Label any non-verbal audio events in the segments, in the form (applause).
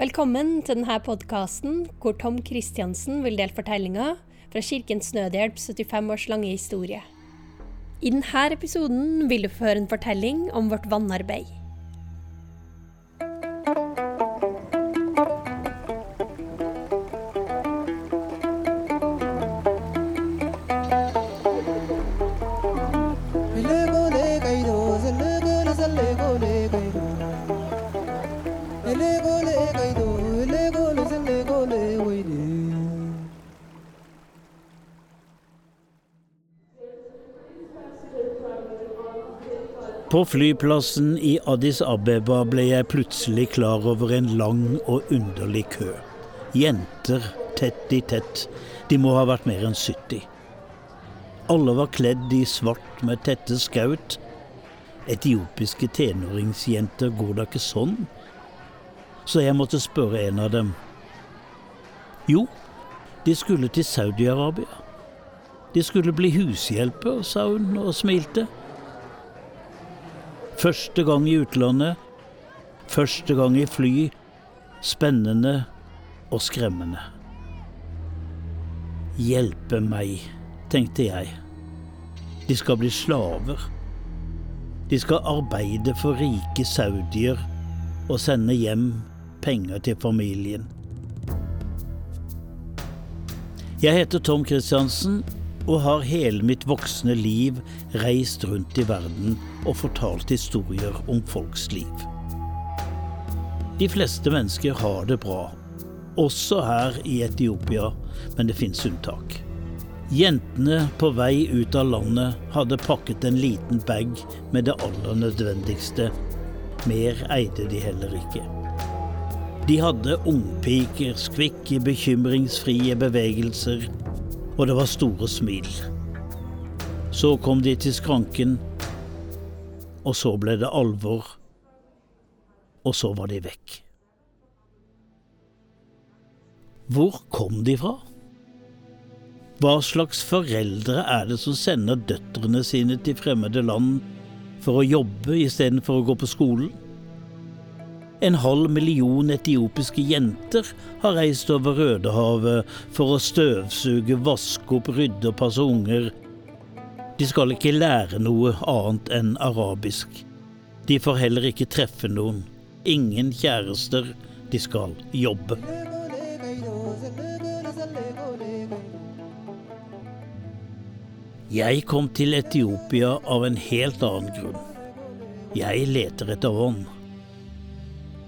Velkommen til denne podkasten hvor Tom Kristiansen vil dele fortellinger fra Kirkens Nødhjelp 75 års lange historie. I denne episoden vil du få høre en fortelling om vårt vannarbeid. På flyplassen i Addis Abeba ble jeg plutselig klar over en lang og underlig kø. Jenter tett i tett. De må ha vært mer enn 70. Alle var kledd i svart med tette skaut. Etiopiske tenåringsjenter går da ikke sånn? Så jeg måtte spørre en av dem. Jo, de skulle til Saudi-Arabia. De skulle bli hushjelper, sa hun og smilte. Første gang i utlandet. Første gang i fly. Spennende og skremmende. Hjelpe meg, tenkte jeg. De skal bli slaver. De skal arbeide for rike saudier og sende hjem penger til familien. Jeg heter Tom Christiansen og har hele mitt voksne liv reist rundt i verden og fortalt historier om folks liv. De fleste mennesker har det bra, også her i Etiopia, men det fins unntak. Jentene på vei ut av landet hadde pakket en liten bag med det aller nødvendigste. Mer eide de heller ikke. De hadde ungpiker, skvikke, bekymringsfrie bevegelser og det var store smil. Så kom de til skranken, og så ble det alvor, og så var de vekk. Hvor kom de fra? Hva slags foreldre er det som sender døtrene sine til fremmede land for å jobbe istedenfor å gå på skolen? En halv million etiopiske jenter har reist over Rødehavet for å støvsuge, vaske opp, rydde og passe unger. De skal ikke lære noe annet enn arabisk. De får heller ikke treffe noen. Ingen kjærester. De skal jobbe. Jeg kom til Etiopia av en helt annen grunn. Jeg leter etter vann.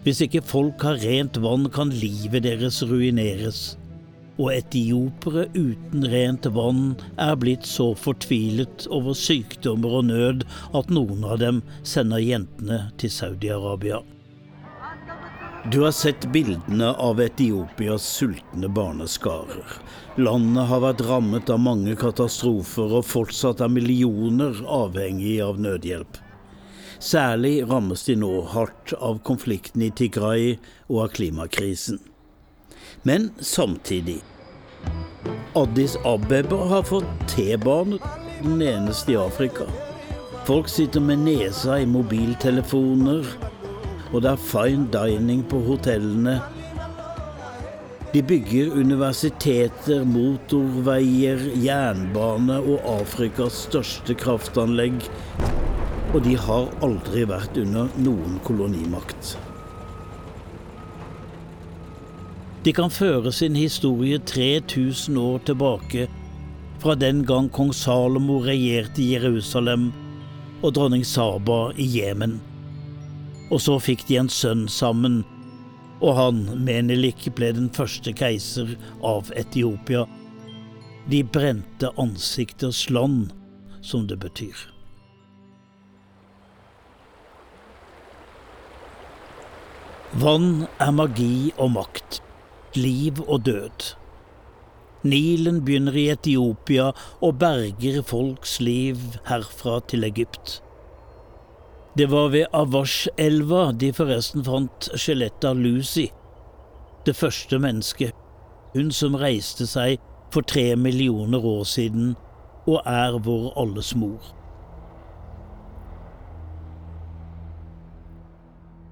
Hvis ikke folk har rent vann, kan livet deres ruineres. Og etiopere uten rent vann er blitt så fortvilet over sykdommer og nød at noen av dem sender jentene til Saudi-Arabia. Du har sett bildene av Etiopias sultne barneskarer. Landet har vært rammet av mange katastrofer, og fortsatt er millioner avhengig av nødhjelp. Særlig rammes de nå hardt av konflikten i Tigray og av klimakrisen. Men samtidig Addis Abeba har fått T-bane, den eneste i Afrika. Folk sitter med nesa i mobiltelefoner, og det er fine dining på hotellene. De bygger universiteter, motorveier, jernbane og Afrikas største kraftanlegg og de har aldri vært under noen kolonimakt. De kan føre sin historie 3000 år tilbake, fra den gang kong Salomo regjerte Jerusalem og dronning Saba i Jemen. Og så fikk de en sønn sammen, og han, Menelik, ble den første keiser av Etiopia. De brente ansikters land, som det betyr. Vann er magi og makt, liv og død. Nilen begynner i Etiopia og berger folks liv herfra til Egypt. Det var ved Avash-elva de forresten fant skjelettet av Lucy, det første mennesket, hun som reiste seg for tre millioner år siden og er vår alles mor.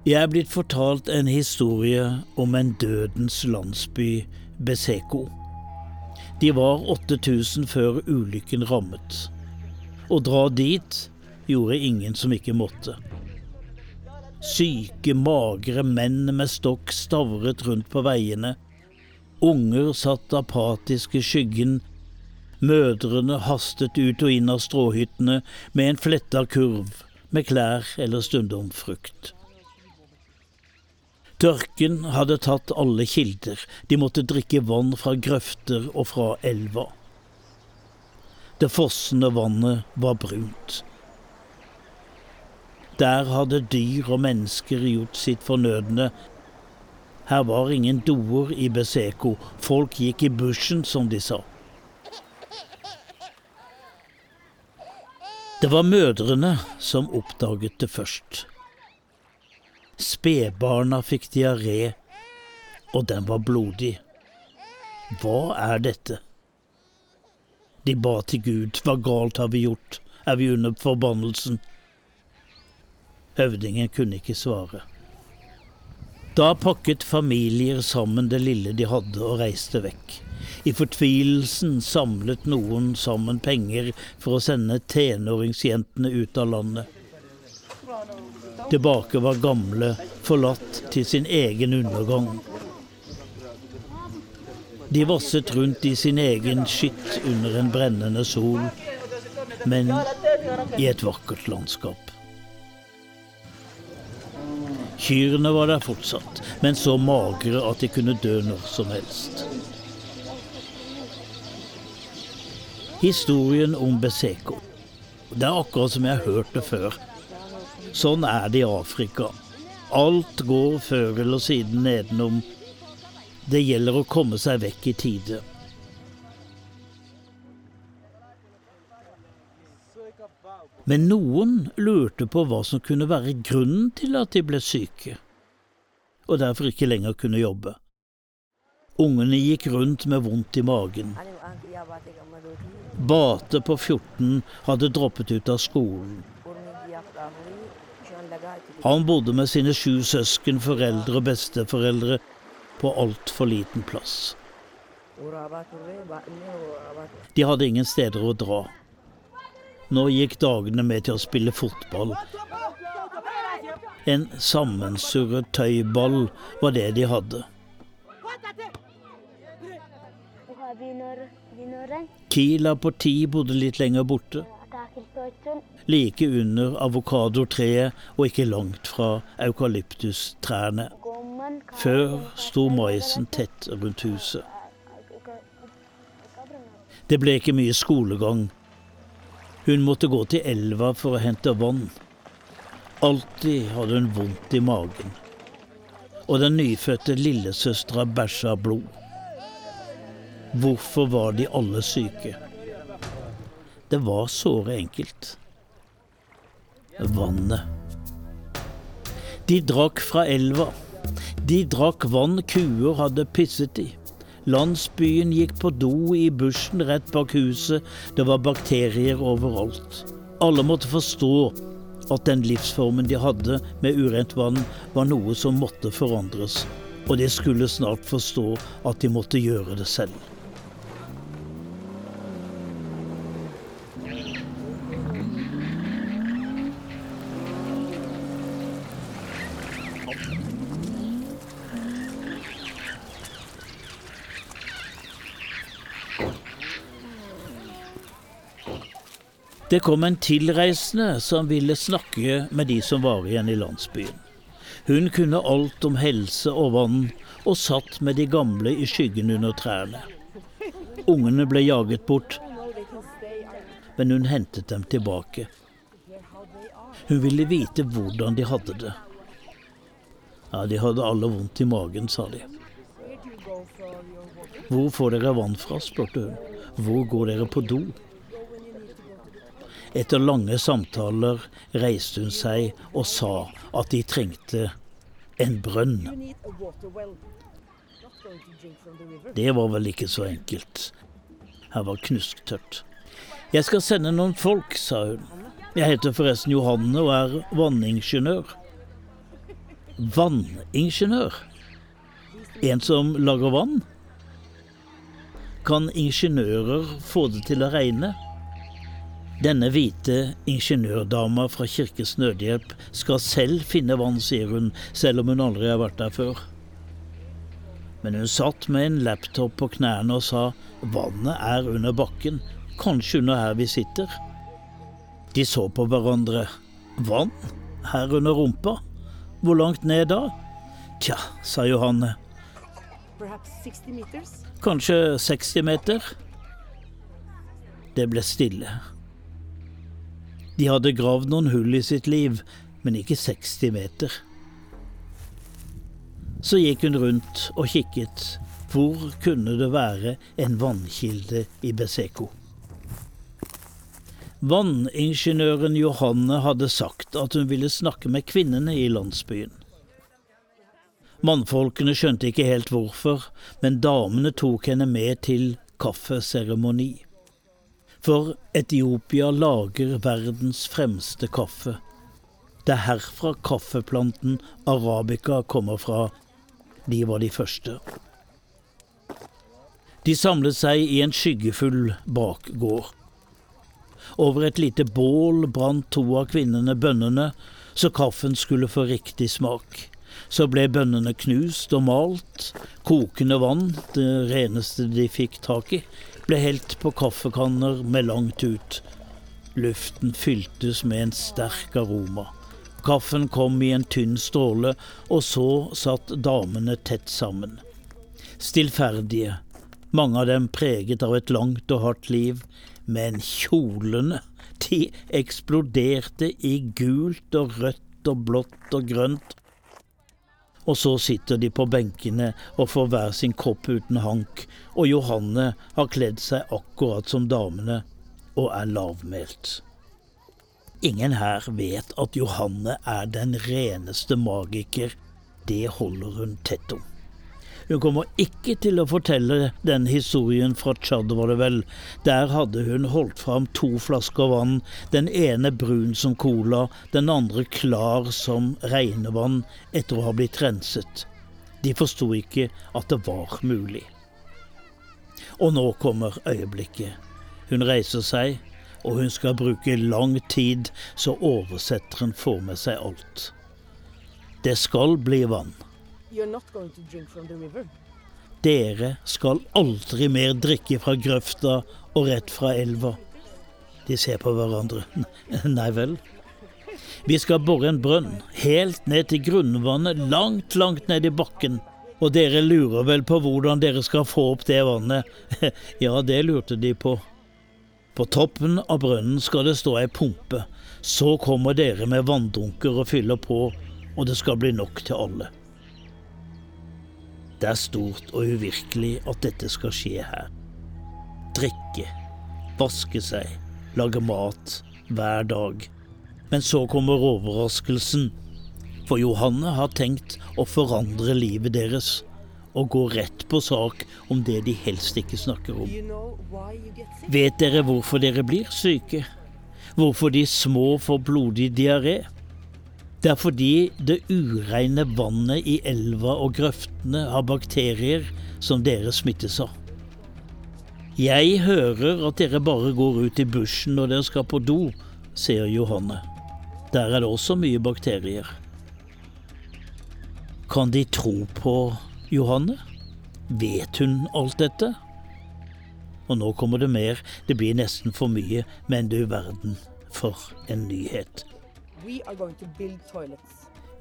Jeg er blitt fortalt en historie om en dødens landsby, Beseko. De var 8000 før ulykken rammet. Å dra dit gjorde ingen som ikke måtte. Syke, magre menn med stokk stavret rundt på veiene. Unger satt apatisk i skyggen. Mødrene hastet ut og inn av stråhyttene med en fletta kurv, med klær eller stundom frukt. Tørken hadde tatt alle kilder, de måtte drikke vann fra grøfter og fra elva. Det fossende vannet var brunt. Der hadde dyr og mennesker gjort sitt fornødne. Her var ingen doer i Beseko, folk gikk i bushen, som de sa. Det var mødrene som oppdaget det først. Spedbarna fikk diaré, og den var blodig. Hva er dette? De ba til Gud, hva galt har vi gjort, er vi under forbannelsen? Høvdingen kunne ikke svare. Da pakket familier sammen det lille de hadde og reiste vekk. I fortvilelsen samlet noen sammen penger for å sende tenåringsjentene ut av landet. Tilbake var gamle, forlatt til sin egen undergang. De vasset rundt i sin egen skitt under en brennende sol, men i et vakkert landskap. Kyrne var der fortsatt, men så magre at de kunne dø når som helst. Historien om Beseko. Det er akkurat som jeg har hørt det før. Sånn er det i Afrika. Alt går før eller siden nedenom. Det gjelder å komme seg vekk i tide. Men noen lurte på hva som kunne være grunnen til at de ble syke, og derfor ikke lenger kunne jobbe. Ungene gikk rundt med vondt i magen. Bate på 14 hadde droppet ut av skolen. Han bodde med sine sju søsken, foreldre og besteforeldre på altfor liten plass. De hadde ingen steder å dra. Nå gikk dagene med til å spille fotball. En sammensurret tøyball var det de hadde. Kila på ti bodde litt lenger borte like under avokadotreet og ikke langt fra eukalyptustrærne. Før sto maisen tett rundt huset. Det ble ikke mye skolegang. Hun måtte gå til elva for å hente vann. Alltid hadde hun vondt i magen. Og den nyfødte lillesøstera bæsja blod. Hvorfor var de alle syke? Det var såre enkelt vannet. De drakk fra elva. De drakk vann kuer hadde pisset i. Landsbyen gikk på do i bushen rett bak huset. Det var bakterier overalt. Alle måtte forstå at den livsformen de hadde med urent vann, var noe som måtte forandres. Og de skulle snart forstå at de måtte gjøre det selv. Det kom en tilreisende som ville snakke med de som var igjen i landsbyen. Hun kunne alt om helse og vann, og satt med de gamle i skyggen under trærne. Ungene ble jaget bort, men hun hentet dem tilbake. Hun ville vite hvordan de hadde det. Ja, de hadde alle vondt i magen, sa de. Hvor får dere vann fra, spurte hun. Hvor går dere på do? Etter lange samtaler reiste hun seg og sa at de trengte en brønn. Det var vel ikke så enkelt. Her var knusktørt. Jeg skal sende noen folk, sa hun. Jeg heter forresten Johanne og er vanningeniør. vanningeniør. En som lager vann. Kan ingeniører få det til å regne? Denne hvite ingeniørdama fra Kirkens Nødhjelp skal selv finne vann, sier hun, selv om hun aldri har vært der før. Men hun satt med en laptop på knærne og sa vannet er under bakken, kanskje under her vi sitter. De så på hverandre. Vann? Her under rumpa? Hvor langt ned da? Tja, sa Johanne. Kanskje 60 meter? Det ble stille. De hadde gravd noen hull i sitt liv, men ikke 60 meter. Så gikk hun rundt og kikket. Hvor kunne det være en vannkilde i Beseko? Vanningeniøren Johanne hadde sagt at hun ville snakke med kvinnene i landsbyen. Mannfolkene skjønte ikke helt hvorfor, men damene tok henne med til kaffeseremoni. For Etiopia lager verdens fremste kaffe. Det er herfra kaffeplanten arabica kommer fra. De var de første. De samlet seg i en skyggefull bakgård. Over et lite bål brant to av kvinnene bønnene, så kaffen skulle få riktig smak. Så ble bønnene knust og malt. Kokende vann, det reneste de fikk tak i, ble helt på kaffekanner med langt ut. Luften fyltes med en sterk aroma. Kaffen kom i en tynn stråle, og så satt damene tett sammen. Stillferdige, mange av dem preget av et langt og hardt liv, men kjolene, de eksploderte i gult og rødt og blått og grønt og så sitter de på benkene og får hver sin kopp uten hank, og Johanne har kledd seg akkurat som damene og er lavmælt. Ingen her vet at Johanne er den reneste magiker, det holder hun tett om. Hun kommer ikke til å fortelle den historien fra Tsjad, var det vel. Der hadde hun holdt fram to flasker vann, den ene brun som cola, den andre klar som regnevann etter å ha blitt renset. De forsto ikke at det var mulig. Og nå kommer øyeblikket. Hun reiser seg, og hun skal bruke lang tid, så oversetteren får med seg alt. Det skal bli vann. Dere skal aldri mer drikke fra grøfta og rett fra elva. De ser på hverandre. (laughs) Nei vel. Vi skal bore en brønn, helt ned til grunnvannet, langt, langt ned i bakken. Og dere lurer vel på hvordan dere skal få opp det vannet? (laughs) Ja, det lurte de på. På toppen av brønnen skal det stå ei pumpe. Så kommer dere med vanndunker og fyller på, og det skal bli nok til alle. Det er stort og uvirkelig at dette skal skje her. Drikke, vaske seg, lage mat hver dag. Men så kommer overraskelsen, for Johanne har tenkt å forandre livet deres og gå rett på sak om det de helst ikke snakker om. Vet dere hvorfor dere blir syke? Hvorfor de små får blodig diaré? Det er fordi det ureine vannet i elva og grøftene har bakterier som dere smittes av. Jeg hører at dere bare går ut i bushen når dere skal på do, sier Johanne. Der er det også mye bakterier. Kan de tro på Johanne? Vet hun alt dette? Og nå kommer det mer, det blir nesten for mye, men du verden, for en nyhet.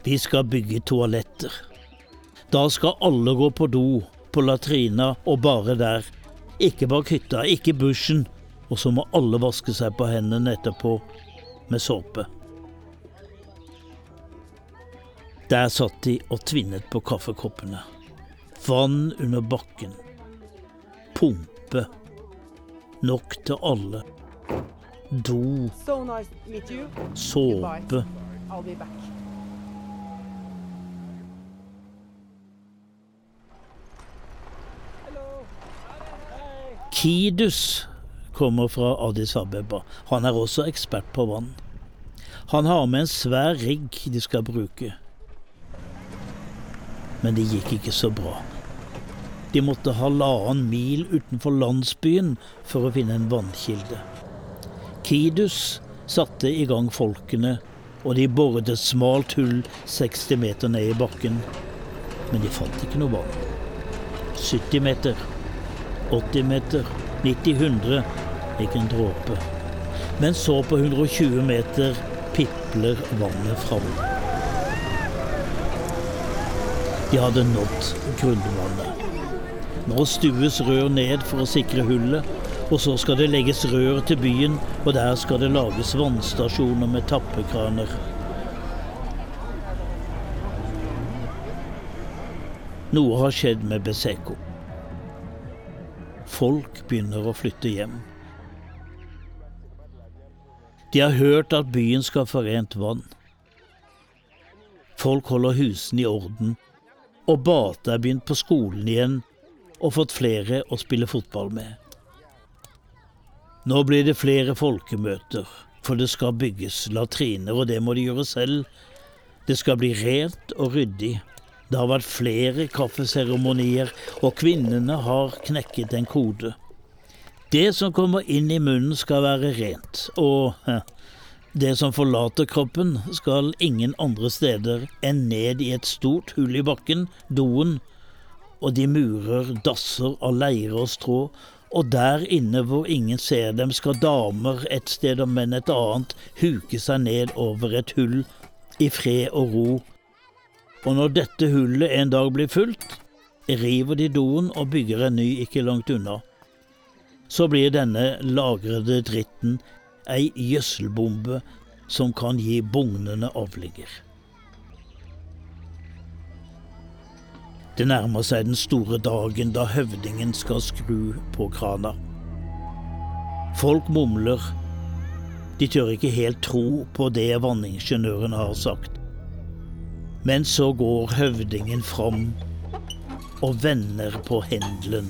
Vi skal bygge toaletter. Da skal alle gå på do, på latrina og bare der. Ikke bak hytta, ikke bushen. Og så må alle vaske seg på hendene etterpå med såpe. Der satt de og tvinnet på kaffekoppene. Vann under bakken. Pumpe. Nok til alle do, so nice såpe. Kidus kommer fra Addis Abeba. Han er også ekspert på vann. Han har med en svær rigg de skal bruke. men det gikk ikke så bra. De måtte halvannen mil utenfor landsbyen for å finne en vannkilde. Kidus satte i gang folkene, og de boret et smalt hull 60 meter ned i bakken. Men de fant ikke noe vann. 70 meter, 80 meter, 90-100 gikk en dråpe. Men så på 120 meter pipler vannet fram. De hadde nådd grunnvannet. Nå stues rør ned for å sikre hullet, og så skal det legges rør til byen, og der skal det lages vannstasjoner med tappekraner. Noe har skjedd med Beseko. Folk begynner å flytte hjem. De har hørt at byen skal få rent vann. Folk holder husene i orden, og Bate er begynt på skolen igjen og fått flere å spille fotball med. Nå blir det flere folkemøter, for det skal bygges latriner, og det må de gjøre selv. Det skal bli rent og ryddig. Det har vært flere kaffeseremonier, og kvinnene har knekket en kode. Det som kommer inn i munnen skal være rent, og det som forlater kroppen skal ingen andre steder enn ned i et stort hull i bakken, doen, og de murer dasser av leire og strå, og der inne hvor ingen ser dem, skal damer et sted og menn et annet huke seg ned over et hull i fred og ro. Og når dette hullet en dag blir fullt, river de doen og bygger en ny ikke langt unna. Så blir denne lagrede dritten ei gjødselbombe som kan gi bugnende avlinger. Det nærmer seg den store dagen da høvdingen skal skru på krana. Folk mumler. De tør ikke helt tro på det vanningeniøren har sagt. Men så går høvdingen fram og vender på hendelen.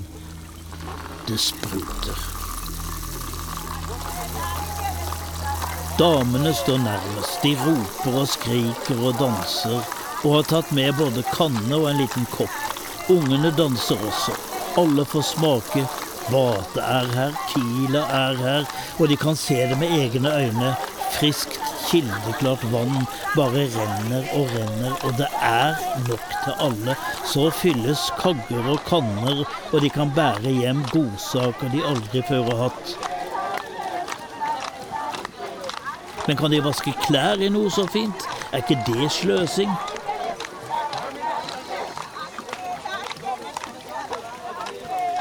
Det spruter. Damene står nærmest. De roper og skriker og danser og har tatt med både kanne og en liten kopp. Ungene danser også. Alle får smake. Vate er her, Kila er her, og de kan se det med egne øyne. Friskt, kildeklart vann bare renner og renner, og det er nok til alle. Så fylles kagger og kanner, og de kan bære hjem godsaker de aldri før har hatt. Men kan de vaske klær i noe så fint? Er ikke det sløsing?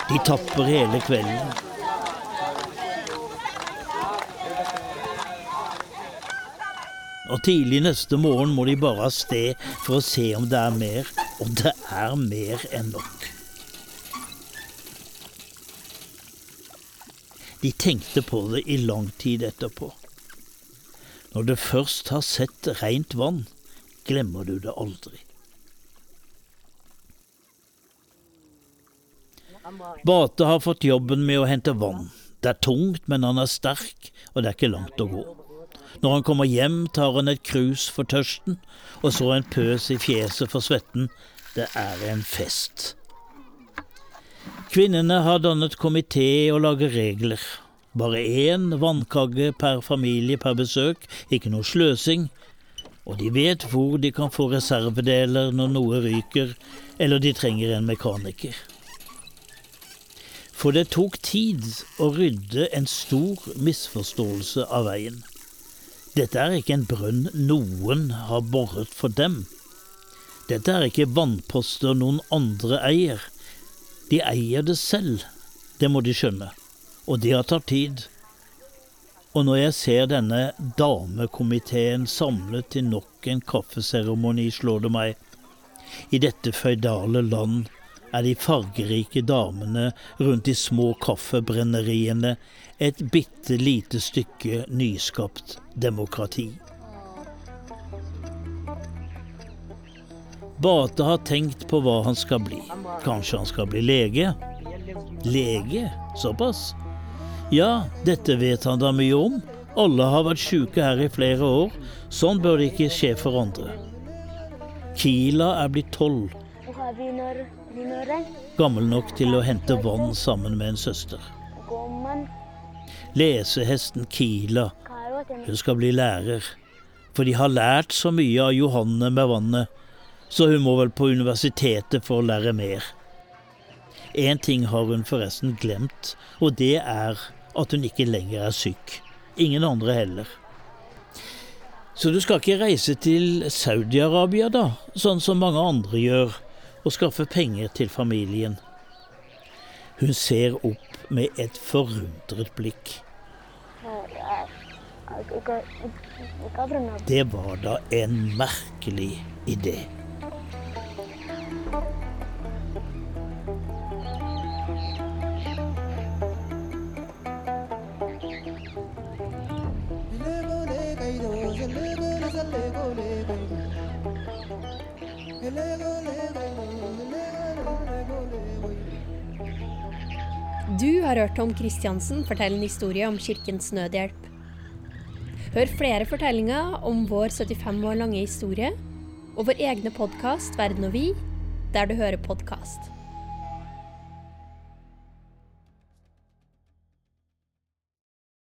De tapper hele kvelden. Og tidlig neste morgen må de bare av sted for å se om det er mer. Og det er mer enn nok. De tenkte på det i lang tid etterpå. Når du først har sett rent vann, glemmer du det aldri. Bate har fått jobben med å hente vann. Det er tungt, men han er sterk, og det er ikke langt å gå. Når han kommer hjem, tar han et krus for tørsten, og så en pøs i fjeset for svetten. Det er en fest. Kvinnene har dannet komité og lager regler. Bare én vannkagge per familie per besøk, ikke noe sløsing. Og de vet hvor de kan få reservedeler når noe ryker, eller de trenger en mekaniker. For det tok tid å rydde en stor misforståelse av veien. Dette er ikke en brønn noen har boret for dem. Dette er ikke vannposter noen andre eier. De eier det selv, det må de skjønne, og det har tatt tid. Og når jeg ser denne damekomiteen samlet til nok en kaffeseremoni, slår det meg. I dette føydale land er de fargerike damene rundt de små kaffebrenneriene et bitte lite stykke nyskapt demokrati. Bate har tenkt på hva han skal bli. Kanskje han skal bli lege? Lege? Såpass? Ja, dette vet han da mye om. Alle har vært sjuke her i flere år. Sånn bør det ikke skje for andre. Kila er blitt tolv Gammel nok til å hente vann sammen med en søster. Lesehesten Kila, hun skal bli lærer. For de har lært så mye av Johanne med vannet, så hun må vel på universitetet for å lære mer. Én ting har hun forresten glemt, og det er at hun ikke lenger er syk. Ingen andre heller. Så du skal ikke reise til Saudi-Arabia, da, sånn som mange andre gjør, og skaffe penger til familien. Hun ser opp med et forundret blikk. Det var da en merkelig idé. Du har hørt Tom Kristiansen fortelle en historie om Kirkens Nødhjelp. Hør flere fortellinger om vår 75 år lange historie og vår egne podkast Verden og vi, der du hører podkast.